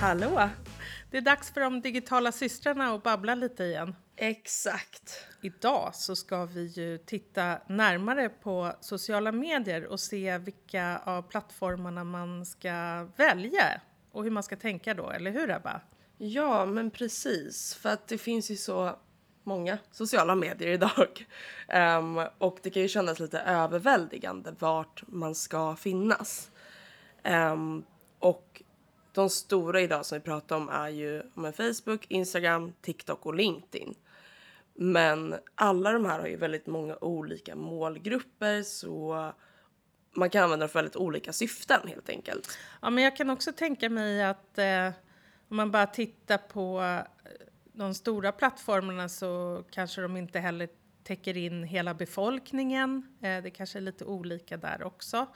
Hallå! Det är dags för de digitala systrarna att babbla lite igen. Exakt. Idag så ska vi ju titta närmare på sociala medier och se vilka av plattformarna man ska välja och hur man ska tänka då, eller hur Ebba? Ja, men precis. För att det finns ju så många sociala medier idag. Um, och det kan ju kännas lite överväldigande vart man ska finnas. Um, de stora idag som vi pratar om är ju med Facebook, Instagram, TikTok och LinkedIn. Men alla de här har ju väldigt många olika målgrupper så man kan använda dem för väldigt olika syften helt enkelt. Ja, men jag kan också tänka mig att eh, om man bara tittar på eh, de stora plattformarna så kanske de inte heller täcker in hela befolkningen. Eh, det kanske är lite olika där också.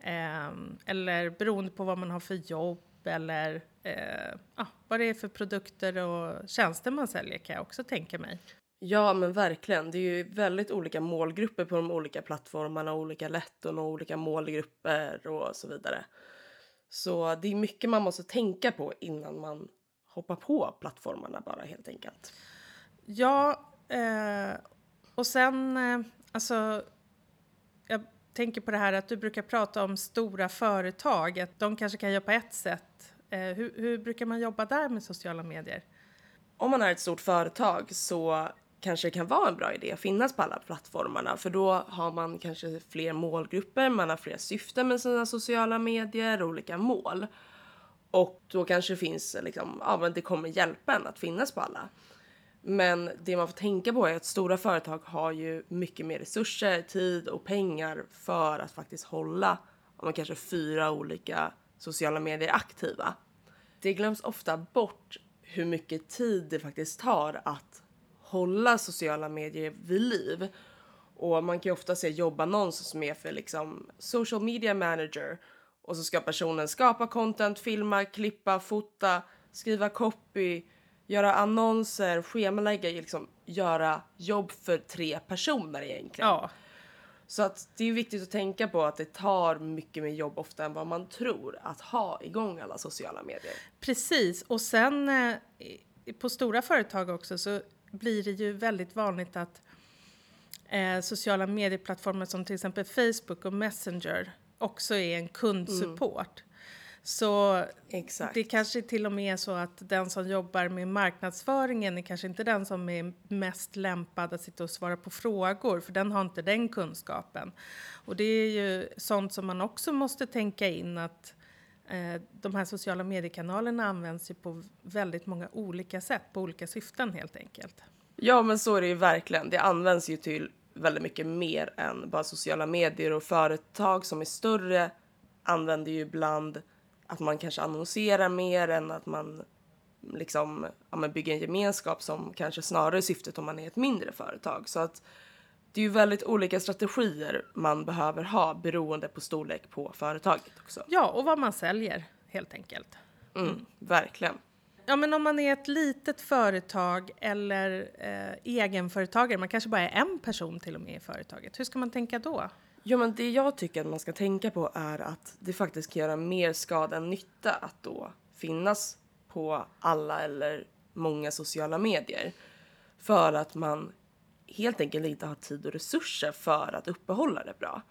Eh, eller beroende på vad man har för jobb eller eh, ah, vad det är för produkter och tjänster man säljer kan jag också tänka mig. Ja men verkligen. Det är ju väldigt olika målgrupper på de olika plattformarna, olika lätton och olika målgrupper och så vidare. Så det är mycket man måste tänka på innan man hoppar på plattformarna bara helt enkelt. Ja, eh, och sen eh, alltså jag tänker på det här att du brukar prata om stora företag, att de kanske kan jobba på ett sätt. Eh, hur, hur brukar man jobba där med sociala medier? Om man är ett stort företag så kanske det kan vara en bra idé att finnas på alla plattformarna för då har man kanske fler målgrupper, man har fler syften med sina sociala medier och olika mål. Och då kanske det finns liksom, ja men det kommer hjälpa en att finnas på alla. Men det man får tänka på är att stora företag har ju mycket mer resurser, tid och pengar för att faktiskt hålla om kanske fyra olika sociala medier aktiva. Det glöms ofta bort hur mycket tid det faktiskt tar att hålla sociala medier vid liv. Och man kan ju ofta se jobbannonser som är för liksom social media manager och så ska personen skapa content, filma, klippa, fota, skriva copy, göra annonser, schemalägga, liksom göra jobb för tre personer egentligen. Ja. Så att det är viktigt att tänka på att det tar mycket mer jobb ofta än vad man tror att ha igång alla sociala medier. Precis, och sen eh, på stora företag också så blir det ju väldigt vanligt att eh, sociala medieplattformar som till exempel Facebook och Messenger också är en kundsupport. Mm. Så Exakt. det kanske till och med är så att den som jobbar med marknadsföringen är kanske inte den som är mest lämpad att sitta och svara på frågor, för den har inte den kunskapen. Och det är ju sånt som man också måste tänka in att eh, de här sociala mediekanalerna används ju på väldigt många olika sätt, på olika syften helt enkelt. Ja, men så är det ju verkligen. Det används ju till väldigt mycket mer än bara sociala medier och företag som är större använder ju ibland att man kanske annonserar mer än att man liksom ja, men bygger en gemenskap som kanske snarare är syftet om man är ett mindre företag. Så att det är ju väldigt olika strategier man behöver ha beroende på storlek på företaget också. Ja, och vad man säljer helt enkelt. Mm, verkligen. Ja, men om man är ett litet företag eller eh, egenföretagare, man kanske bara är en person till och med i företaget. Hur ska man tänka då? Jo, men det jag tycker att man ska tänka på är att det faktiskt kan göra mer skada än nytta att då finnas på alla eller många sociala medier. För att man helt enkelt inte har tid och resurser för att uppehålla det bra.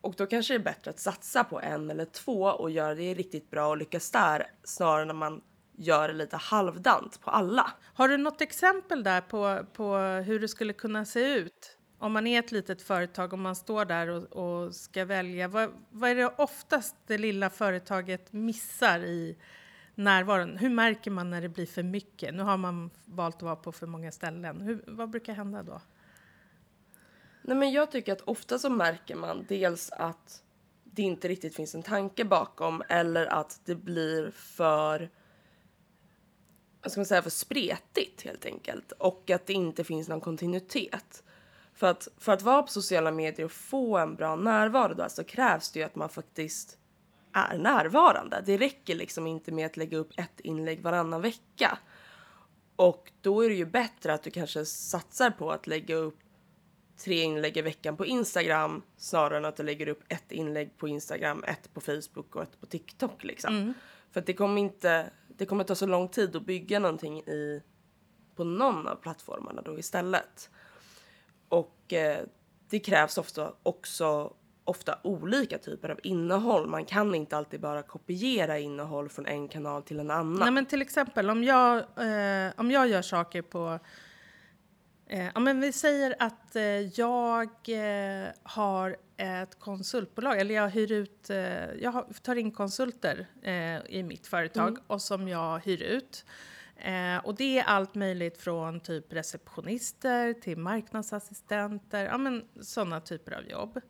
Och då kanske det är bättre att satsa på en eller två och göra det riktigt bra och lyckas där snarare än när man gör det lite halvdant på alla. Har du något exempel där på, på hur det skulle kunna se ut? Om man är ett litet företag och man står där och, och ska välja, vad, vad är det oftast det lilla företaget missar i närvaron? Hur märker man när det blir för mycket? Nu har man valt att vara på för många ställen. Hur, vad brukar hända då? Nej, men jag tycker att ofta så märker man dels att det inte riktigt finns en tanke bakom eller att det blir för vad ska man säga, för spretigt helt enkelt och att det inte finns någon kontinuitet. För att, för att vara på sociala medier och få en bra närvaro då, så krävs det ju att man faktiskt är närvarande. Det räcker liksom inte med att lägga upp ett inlägg varannan vecka. Och då är det ju bättre att du kanske satsar på att lägga upp tre inlägg i veckan på Instagram snarare än att du lägger upp ett inlägg på Instagram, ett på Facebook och ett på TikTok liksom. Mm. För att det kommer inte det kommer ta så lång tid att bygga någonting i, på någon av plattformarna då istället. Och eh, det krävs ofta också ofta olika typer av innehåll. Man kan inte alltid bara kopiera innehåll från en kanal till en annan. Nej, men till exempel om jag, eh, om jag gör saker på... Eh, ja, men vi säger att eh, jag eh, har ett konsultbolag, eller jag hyr ut... Eh, jag tar in konsulter eh, i mitt företag Mm. och som jag hyr ut. Eh, och det är allt möjligt från typ receptionister till marknadsassistenter, ja men sådana typer av jobb.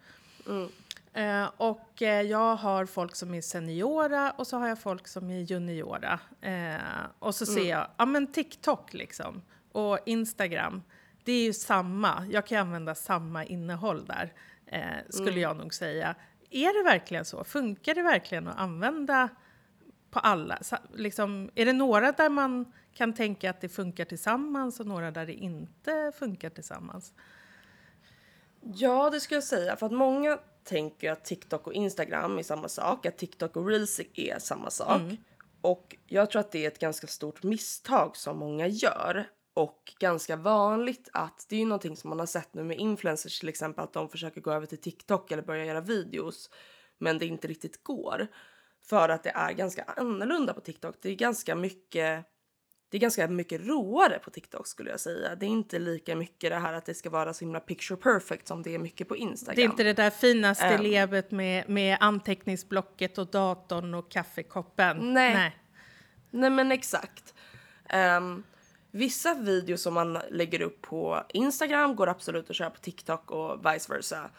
Eh, och eh, jag har folk som är seniora och så har jag folk som är juniora. Eh, och så ser jag, ja men TikTok liksom och Instagram, det är ju samma. Jag kan använda samma innehåll där, eh, skulle jag nog säga. Är det verkligen så? Funkar det verkligen att använda på alla? Liksom, är det några där man kan tänka att det funkar tillsammans och några där det inte funkar tillsammans? Ja, det skulle jag säga. För att många tänker att TikTok och Instagram är samma sak. Att TikTok och Reels är samma sak. Och jag tror att det är ett ganska stort misstag som många gör. Och ganska vanligt att det är ju någonting som man har sett nu med influencers till exempel att de försöker gå över till TikTok eller börja göra videos men det inte riktigt går. För att det är ganska annorlunda på TikTok. Det är ganska mycket det är ganska mycket råare på TikTok skulle jag säga. Det är inte lika mycket det här att det ska vara så himla picture perfect som det är mycket på Instagram. Det är inte det där fina Ehm. stillebet med, med anteckningsblocket och datorn och kaffekoppen. Nej. Nej men exakt. Ehm, vissa videos som man lägger upp på Instagram går absolut att köra på TikTok och vice versa.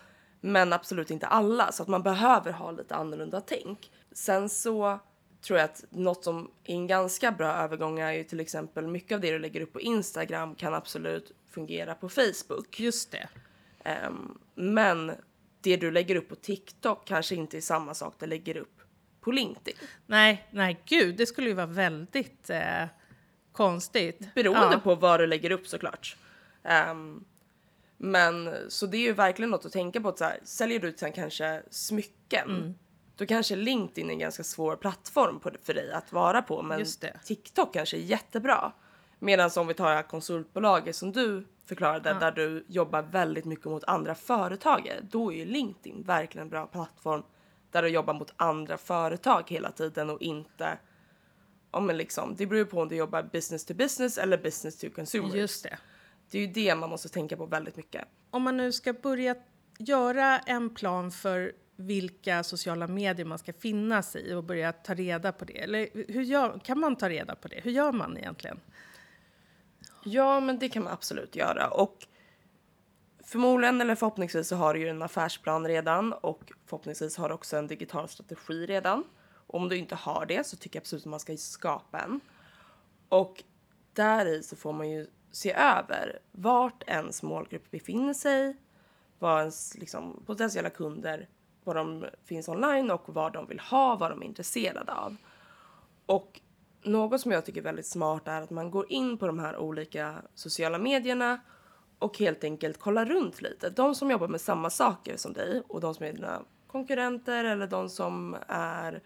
Men absolut inte alla, så att man behöver ha lite annorlunda tänk. Sen så tror jag att något som är en ganska bra övergång är ju till exempel mycket av det du lägger upp på Instagram kan absolut fungera på Facebook. Just det. Ehm, men det du lägger upp på TikTok kanske inte är samma sak du lägger upp på LinkedIn. Nej, nej gud, det skulle ju vara väldigt eh, konstigt. Beroende Ja. på vad du lägger upp såklart. Ehm, men så det är ju verkligen något att tänka på. Att så här, säljer du sen kanske smycken. Mm. Då kanske LinkedIn är en ganska svår plattform på, för dig att vara på. Men. TikTok kanske är jättebra. Medan om vi tar det här konsultbolaget som du förklarade där du jobbar väldigt mycket mot andra företagare. Då är ju LinkedIn verkligen en bra plattform där du jobbar mot andra företag hela tiden och inte Ja, men liksom, det beror ju på om du jobbar business to business eller business to consumer. Just det. Det är ju det man måste tänka på väldigt mycket. Om man nu ska börja göra en plan för vilka sociala medier man ska finnas i och börja ta reda på det. Eller hur gör, kan man ta reda på det? Hur gör man egentligen? Ja, men det kan man absolut göra. Och förmodligen eller förhoppningsvis så har du ju en affärsplan redan och förhoppningsvis har du också en digital strategi redan. Om du inte har det så tycker jag absolut att man ska skapa en. Och där i så får man ju se över vart ens målgrupp befinner sig, vad ens liksom, potentiella kunder, var de finns online och vad de vill ha, vad de är intresserade av. Och något som jag tycker är väldigt smart är att man går in på de här olika sociala medierna och helt enkelt kollar runt lite. De som jobbar med samma saker som dig och de som är dina konkurrenter eller de som är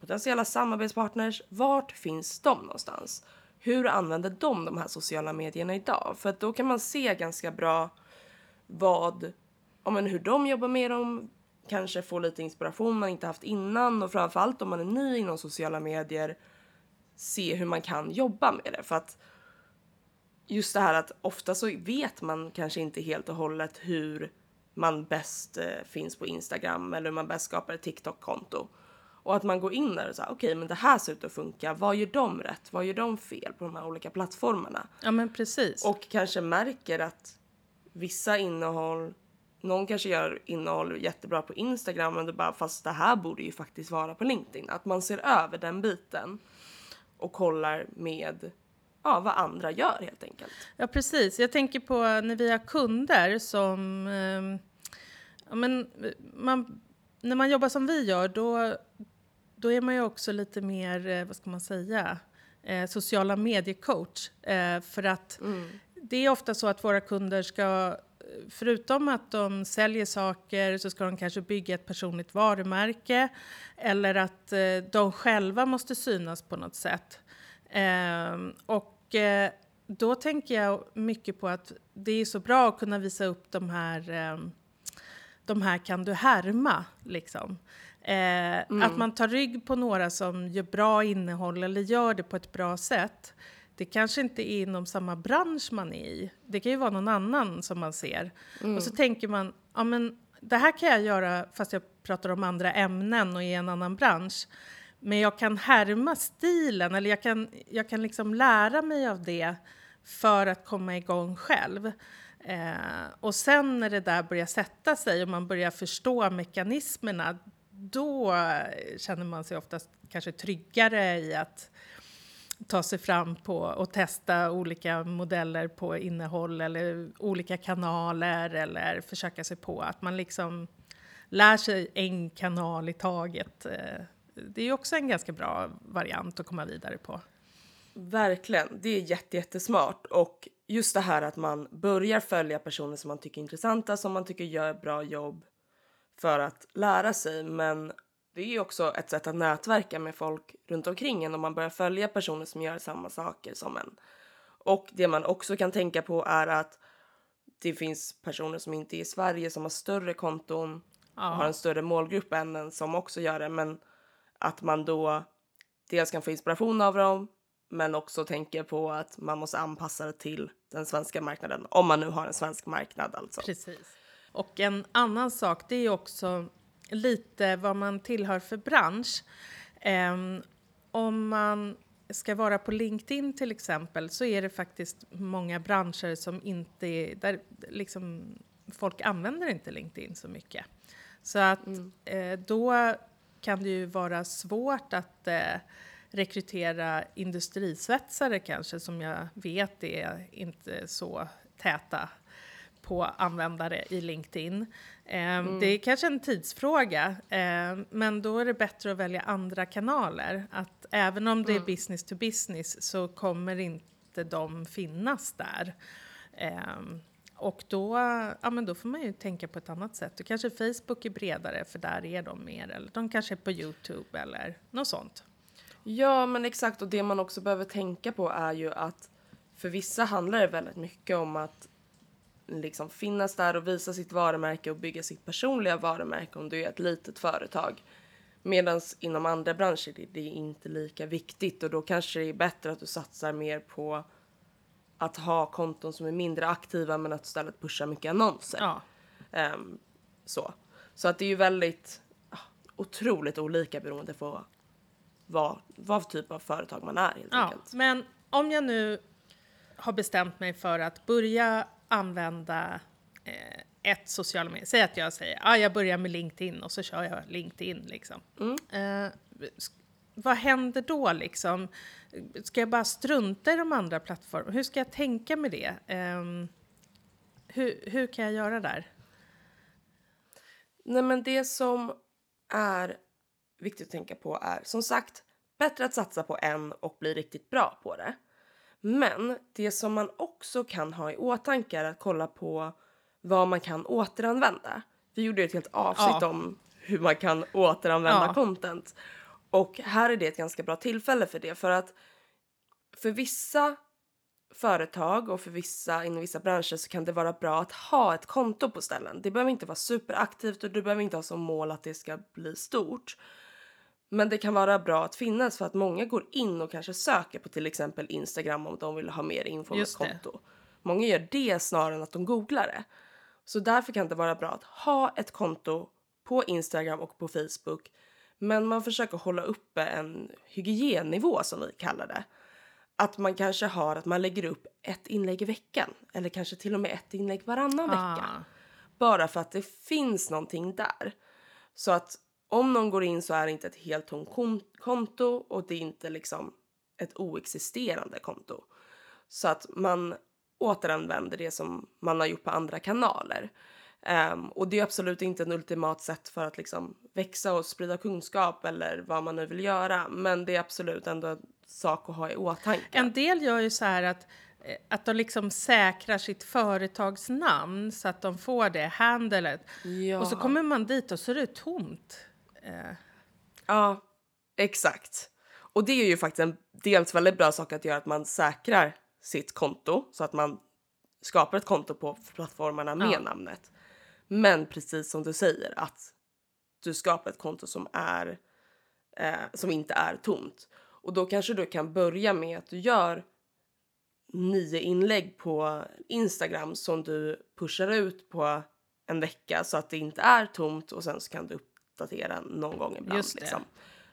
potentiella samarbetspartners. Vart finns de någonstans? Hur använder de de här sociala medierna idag? För att då kan man se ganska bra vad, ja, men hur de jobbar med dem, kanske få lite inspiration man inte haft innan och framförallt om man är ny inom sociala medier se hur man kan jobba med det. För att just det här att ofta så vet man kanske inte helt och hållet hur man bäst eh, finns på Instagram eller hur man bäst skapar ett TikTok-konto. Och att man går in där och säger okej men det här ser ut att funka, vad gör de rätt, vad gör de fel på de här olika plattformarna? Ja, men precis. Och kanske märker att vissa innehåll, någon kanske gör innehåll jättebra på Instagram men det bara fast det här borde ju faktiskt vara på LinkedIn. Att man ser över den biten och kollar med ja, vad andra gör helt enkelt. Ja, precis. Jag tänker på när vi har kunder som... ehm, ja, men man, när man jobbar som vi gör, då, då är man ju också lite mer, eh, vad ska man säga, eh, sociala mediecoach. Eh, för att det är ofta så att våra kunder ska, förutom att de säljer saker, så ska de kanske bygga ett personligt varumärke. Eller att eh, de själva måste synas på något sätt. Eh, och eh, då tänker jag mycket på att det är så bra att kunna visa upp de här eh, de här kan du härma. Liksom. Eh, mm. Att man tar rygg på några som gör bra innehåll eller gör det på ett bra sätt. Det kanske inte är inom samma bransch man är i. Det kan ju vara någon annan som man ser. Mm. Och så tänker man, ja men det här kan jag göra fast jag pratar om andra ämnen och i en annan bransch. Men jag kan härma stilen, eller jag kan, jag kan liksom lära mig av det för att komma igång själv. Eh, och sen när det där börjar sätta sig och man börjar förstå mekanismerna, då känner man sig oftast kanske tryggare i att ta sig fram på och testa olika modeller på innehåll eller olika kanaler eller försöka sig på att man liksom lär sig en kanal i taget. Eh, det är också en ganska bra variant att komma vidare på. Verkligen, det är jätte, jättesmart och just det här att man börjar följa personer som man tycker är intressanta, som man tycker gör bra jobb för att lära sig. Men det är ju också ett sätt att nätverka med folk runt omkring en om man börjar följa personer som gör samma saker som en. Och det man också kan tänka på är att det finns personer som inte är i Sverige som har större konton och har en större målgrupp än en som också gör det. Men att man då dels kan få inspiration av dem men också tänker på att man måste anpassa det till den svenska marknaden. Om man nu har en svensk marknad alltså. Precis. Och en annan sak det är också lite vad man tillhör för bransch. Um, om man ska vara på LinkedIn till exempel så är det faktiskt många branscher som inte, där liksom folk använder inte LinkedIn så mycket. Så att mm. eh, då kan det ju vara svårt att eh, rekrytera industrisvetsare kanske som jag vet är inte så täta på användare i LinkedIn. Eh, mm. Det är kanske en tidsfråga, eh, men då är det bättre att välja andra kanaler. Att även om det är mm. business to business så kommer inte de finnas där. Eh, och då, ja, men då får man ju tänka på ett annat sätt. Och kanske Facebook är bredare för där är de mer. Eller de kanske är på Youtube eller något sånt. Ja, men exakt. Och det man också behöver tänka på är ju att för vissa handlar det väldigt mycket om att liksom finnas där och visa sitt varumärke och bygga sitt personliga varumärke om du är ett litet företag. Medan inom andra branscher är det inte lika viktigt och då kanske det är bättre att du satsar mer på att ha konton som är mindre aktiva men att istället pusha mycket annonser. Ja. Um, så. så att det är ju väldigt uh, otroligt olika beroende på vad, vad typ av företag man är helt ja, enkelt. Men om jag nu har bestämt mig för att börja använda eh, ett sociala medier. Säg att jag säger ah, jag börjar med LinkedIn och så kör jag LinkedIn. Liksom. Mm. Eh, vad händer då liksom? Ska jag bara strunta i de andra plattformarna? Hur ska jag tänka med det? Eh, hur, hur kan jag göra där? Nej men det som är viktigt att tänka på är som sagt bättre att satsa på en och bli riktigt bra på det. Men det som man också kan ha i åtanke är att kolla på vad man kan återanvända. Vi gjorde ett helt avsnitt ja. om hur man kan återanvända ja. content. Och här är det ett ganska bra tillfälle för det för att för vissa företag och för vissa inom vissa branscher så kan det vara bra att ha ett konto på ställen. Det behöver inte vara superaktivt och du behöver inte ha som mål att det ska bli stort. Men det kan vara bra att finnas för att många går in och kanske söker på till exempel Instagram om de vill ha mer info om ett konto. Många gör det snarare än att de googlar det. Så därför kan det vara bra att ha ett konto på Instagram och på Facebook. Men man försöker hålla uppe en hygiennivå som vi kallar det. Att man kanske har att man lägger upp ett inlägg i veckan eller kanske till och med ett inlägg varannan ah. vecka. Bara för att det finns någonting där. Så att om någon går in så är det inte ett helt tomt konto och det är inte liksom ett oexisterande konto. Så att man återanvänder det som man har gjort på andra kanaler. Um, och det är absolut inte en ultimat sätt för att liksom växa och sprida kunskap eller vad man nu vill göra. Men det är absolut ändå en sak att ha i åtanke. En del gör ju så här att eh, att de liksom säkrar sitt företagsnamn så att de får det handlet. Ja. Och så kommer man dit och så är det tomt. Eh. Ja, exakt. Och det är ju faktiskt en dels väldigt bra sak att göra att man säkrar sitt konto så att man skapar ett konto på plattformarna med Ja. namnet. Men precis som du säger att du skapar ett konto som är eh, som inte är tomt. Och då kanske du kan börja med att du gör nio inlägg på Instagram som du pushar ut på en vecka så att det inte är tomt och sen så kan du uppdatera någon gång ibland. Liksom.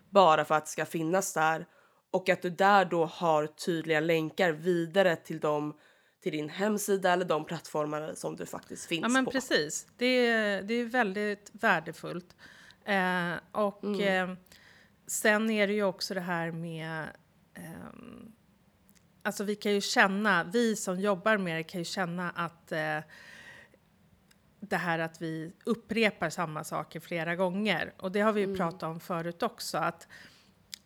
Bara för att det ska finnas där och att du där då har tydliga länkar vidare till dem till din hemsida eller de plattformar som du faktiskt finns Ja, men på. precis. Det är, det är väldigt värdefullt. Eh, och Mm. eh, sen är det ju också det här med... ehm, alltså vi kan ju känna, vi som jobbar med det kan ju känna att eh, det här att vi upprepar samma saker flera gånger. Och det har vi ju pratat om förut också. Att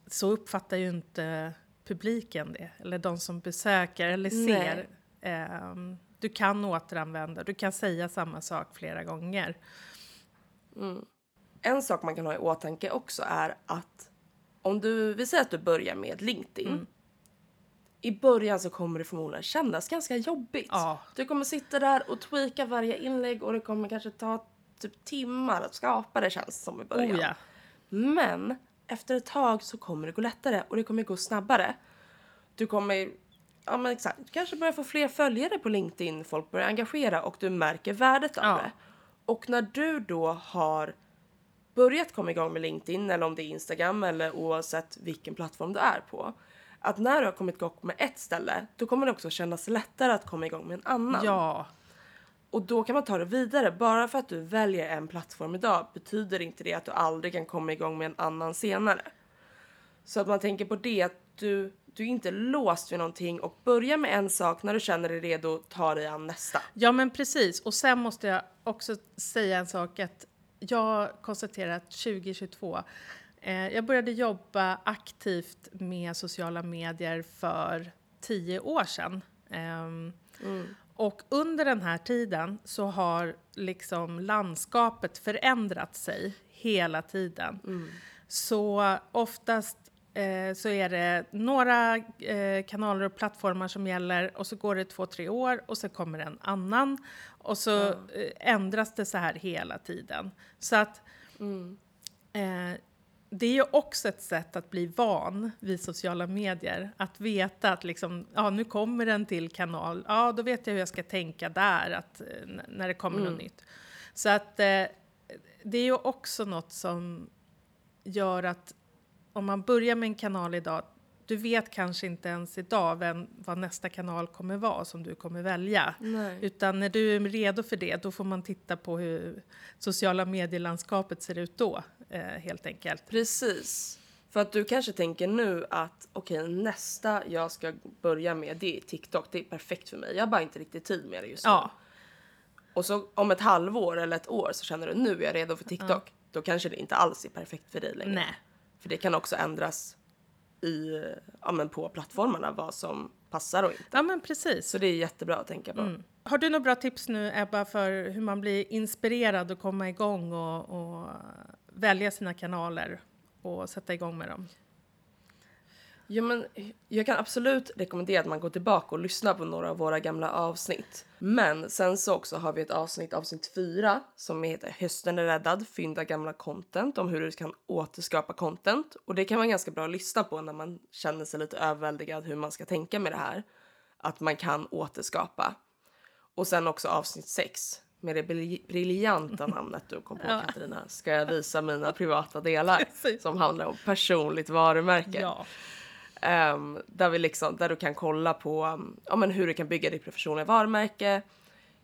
så uppfattar ju inte publiken det. Eller de som besöker eller ser. Ehm, du kan återanvända, du kan säga samma sak flera gånger. En sak man kan ha i åtanke också är att om du, vi säger att du börjar med LinkedIn. Mm. I början så kommer det förmodligen kännas ganska jobbigt. Ja. Du kommer sitta där och tweaka varje inlägg och det kommer kanske ta typ timmar att skapa det känns som i början. Oh ja. Men efter ett tag så kommer det gå lättare och det kommer gå snabbare. Du kommer, ja men exakt, du kanske börjar få fler följare på LinkedIn, folk börjar engagera och du märker värdet av Ja. det. Och när du då har börjat komma igång med LinkedIn eller om det är Instagram eller oavsett vilken plattform du är på. Att när du har kommit igång med ett ställe, då kommer det också kännas lättare att komma igång med en annan. Ja, Och då kan man ta det vidare. Bara för att du väljer en plattform idag betyder inte det att du aldrig kan komma igång med en annan senare. Så att man tänker på det att du, du är inte låst vid någonting och börja med en sak när du känner dig redo, ta dig an nästa. ja men precis. Och sen måste jag också säga en sak att jag konstaterar att 2022 eh, jag började jobba aktivt med sociala medier för tio år sedan. Ehm, Och under den här tiden så har liksom landskapet förändrat sig hela tiden. Så oftast eh, så är det några eh, kanaler och plattformar som gäller och så går det två, tre år och så kommer en annan och så eh, ändras det så här hela tiden. Så att eh, det är ju också ett sätt att bli van vid sociala medier. Att veta att liksom, ja, nu kommer en till kanal. Ja, då vet jag hur jag ska tänka där att, eh, när det kommer något nytt. Så att eh, det är ju också något som gör att om man börjar med en kanal idag, du vet kanske inte ens idag vem, vad nästa kanal kommer vara som du kommer välja. Nej. Utan när du är redo för det, då får man titta på hur sociala medielandskapet ser ut då, eh, helt enkelt. Precis. För att du kanske tänker nu att okej nästa jag ska börja med det är TikTok. Det är perfekt för mig. Jag har bara inte riktigt tid med det just nu. Ja, Och så om ett halvår eller ett år så känner du nu är jag redo för TikTok. Då kanske det inte alls är perfekt för dig längre. nej. För det kan också ändras i, ja, men på plattformarna vad som passar och inte. Ja, men precis. Så det är jättebra att tänka på. Mm. Har du några bra tips nu, Ebba, för hur man blir inspirerad och komma igång och, och välja sina kanaler och sätta igång med dem? Ja, men jag kan absolut rekommendera att man går tillbaka och lyssnar på några av våra gamla avsnitt. Men sen så också har vi ett avsnitt, avsnitt fyra, som heter Hösten är räddad, fynda gamla content om hur du kan återskapa content. Och det kan vara ganska bra att lyssna på när man känner sig lite överväldigad hur man ska tänka med det här. Att man kan återskapa. Och sen också avsnitt sex med det bril- briljanta namnet du kom på Ja. Katarina. Ska jag visa mina privata delar som handlar om personligt varumärke. Ja. Ehm, där, vi liksom, där du kan kolla på um, ja, men hur du kan bygga ditt professionella varumärke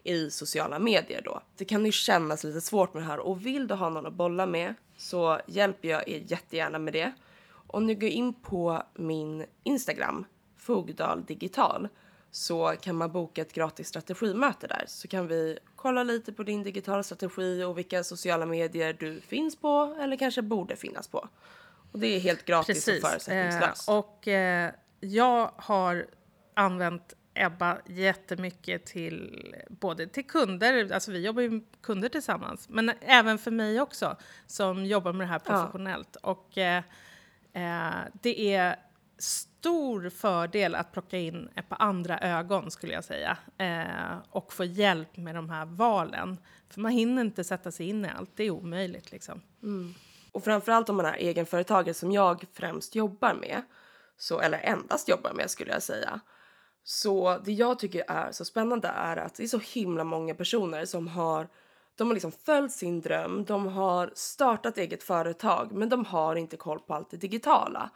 i sociala medier då. Det kan ju kännas lite svårt med det här och vill du ha någon att bolla med så hjälper jag er jättegärna med det. Om ni går in på min Instagram, Fogdal Digital, så kan man boka ett gratis strategimöte där. Så kan vi kolla lite på din digitala strategi och vilka sociala medier du finns på eller kanske borde finnas på. Och det är helt gratis och förutsättningslöst. Eh, och eh, jag har använt Ebba jättemycket till både till kunder, alltså vi jobbar ju med kunder tillsammans, men även för mig också som jobbar med det här professionellt. Och eh, eh, det är stor fördel att plocka in ett par andra ögon skulle jag säga. Eh, och få hjälp med de här valen. För man hinner inte sätta sig in i allt, det är omöjligt liksom. Mm. Och framförallt om man är egenföretagare som jag främst jobbar med, så, eller endast jobbar med skulle jag säga. Så det jag tycker är så spännande är att det är så himla många personer som har de har liksom följt sin dröm, de har startat eget företag men de har inte koll på allt det digitala.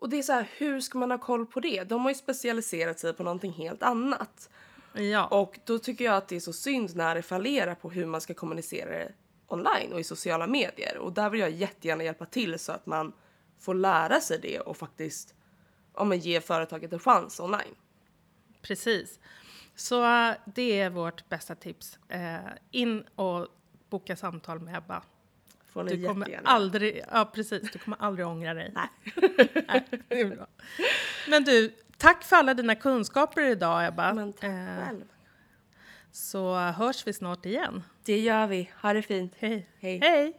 Och det är så här, hur ska man ha koll på det? De har ju specialiserat sig på någonting helt annat. Ja, Och då tycker jag att det är så synd när det fallerar på hur man ska kommunicera det online och i sociala medier. Och där vill jag jättegärna hjälpa till så att man får lära sig det och faktiskt ja, men ge företaget en chans online. precis. Så eh, det är vårt bästa tips. Eh, in och boka samtal med Ebba. Får ni Du kommer jättegärna. aldrig, ja precis, du kommer aldrig ångra dig. Nej. Nej, det är bra. Men du, tack för alla dina kunskaper idag Ebba. Men tack Eh, själv. Så hörs vi snart igen. Det gör vi. Ha det fint. Hej. Hej. Hej!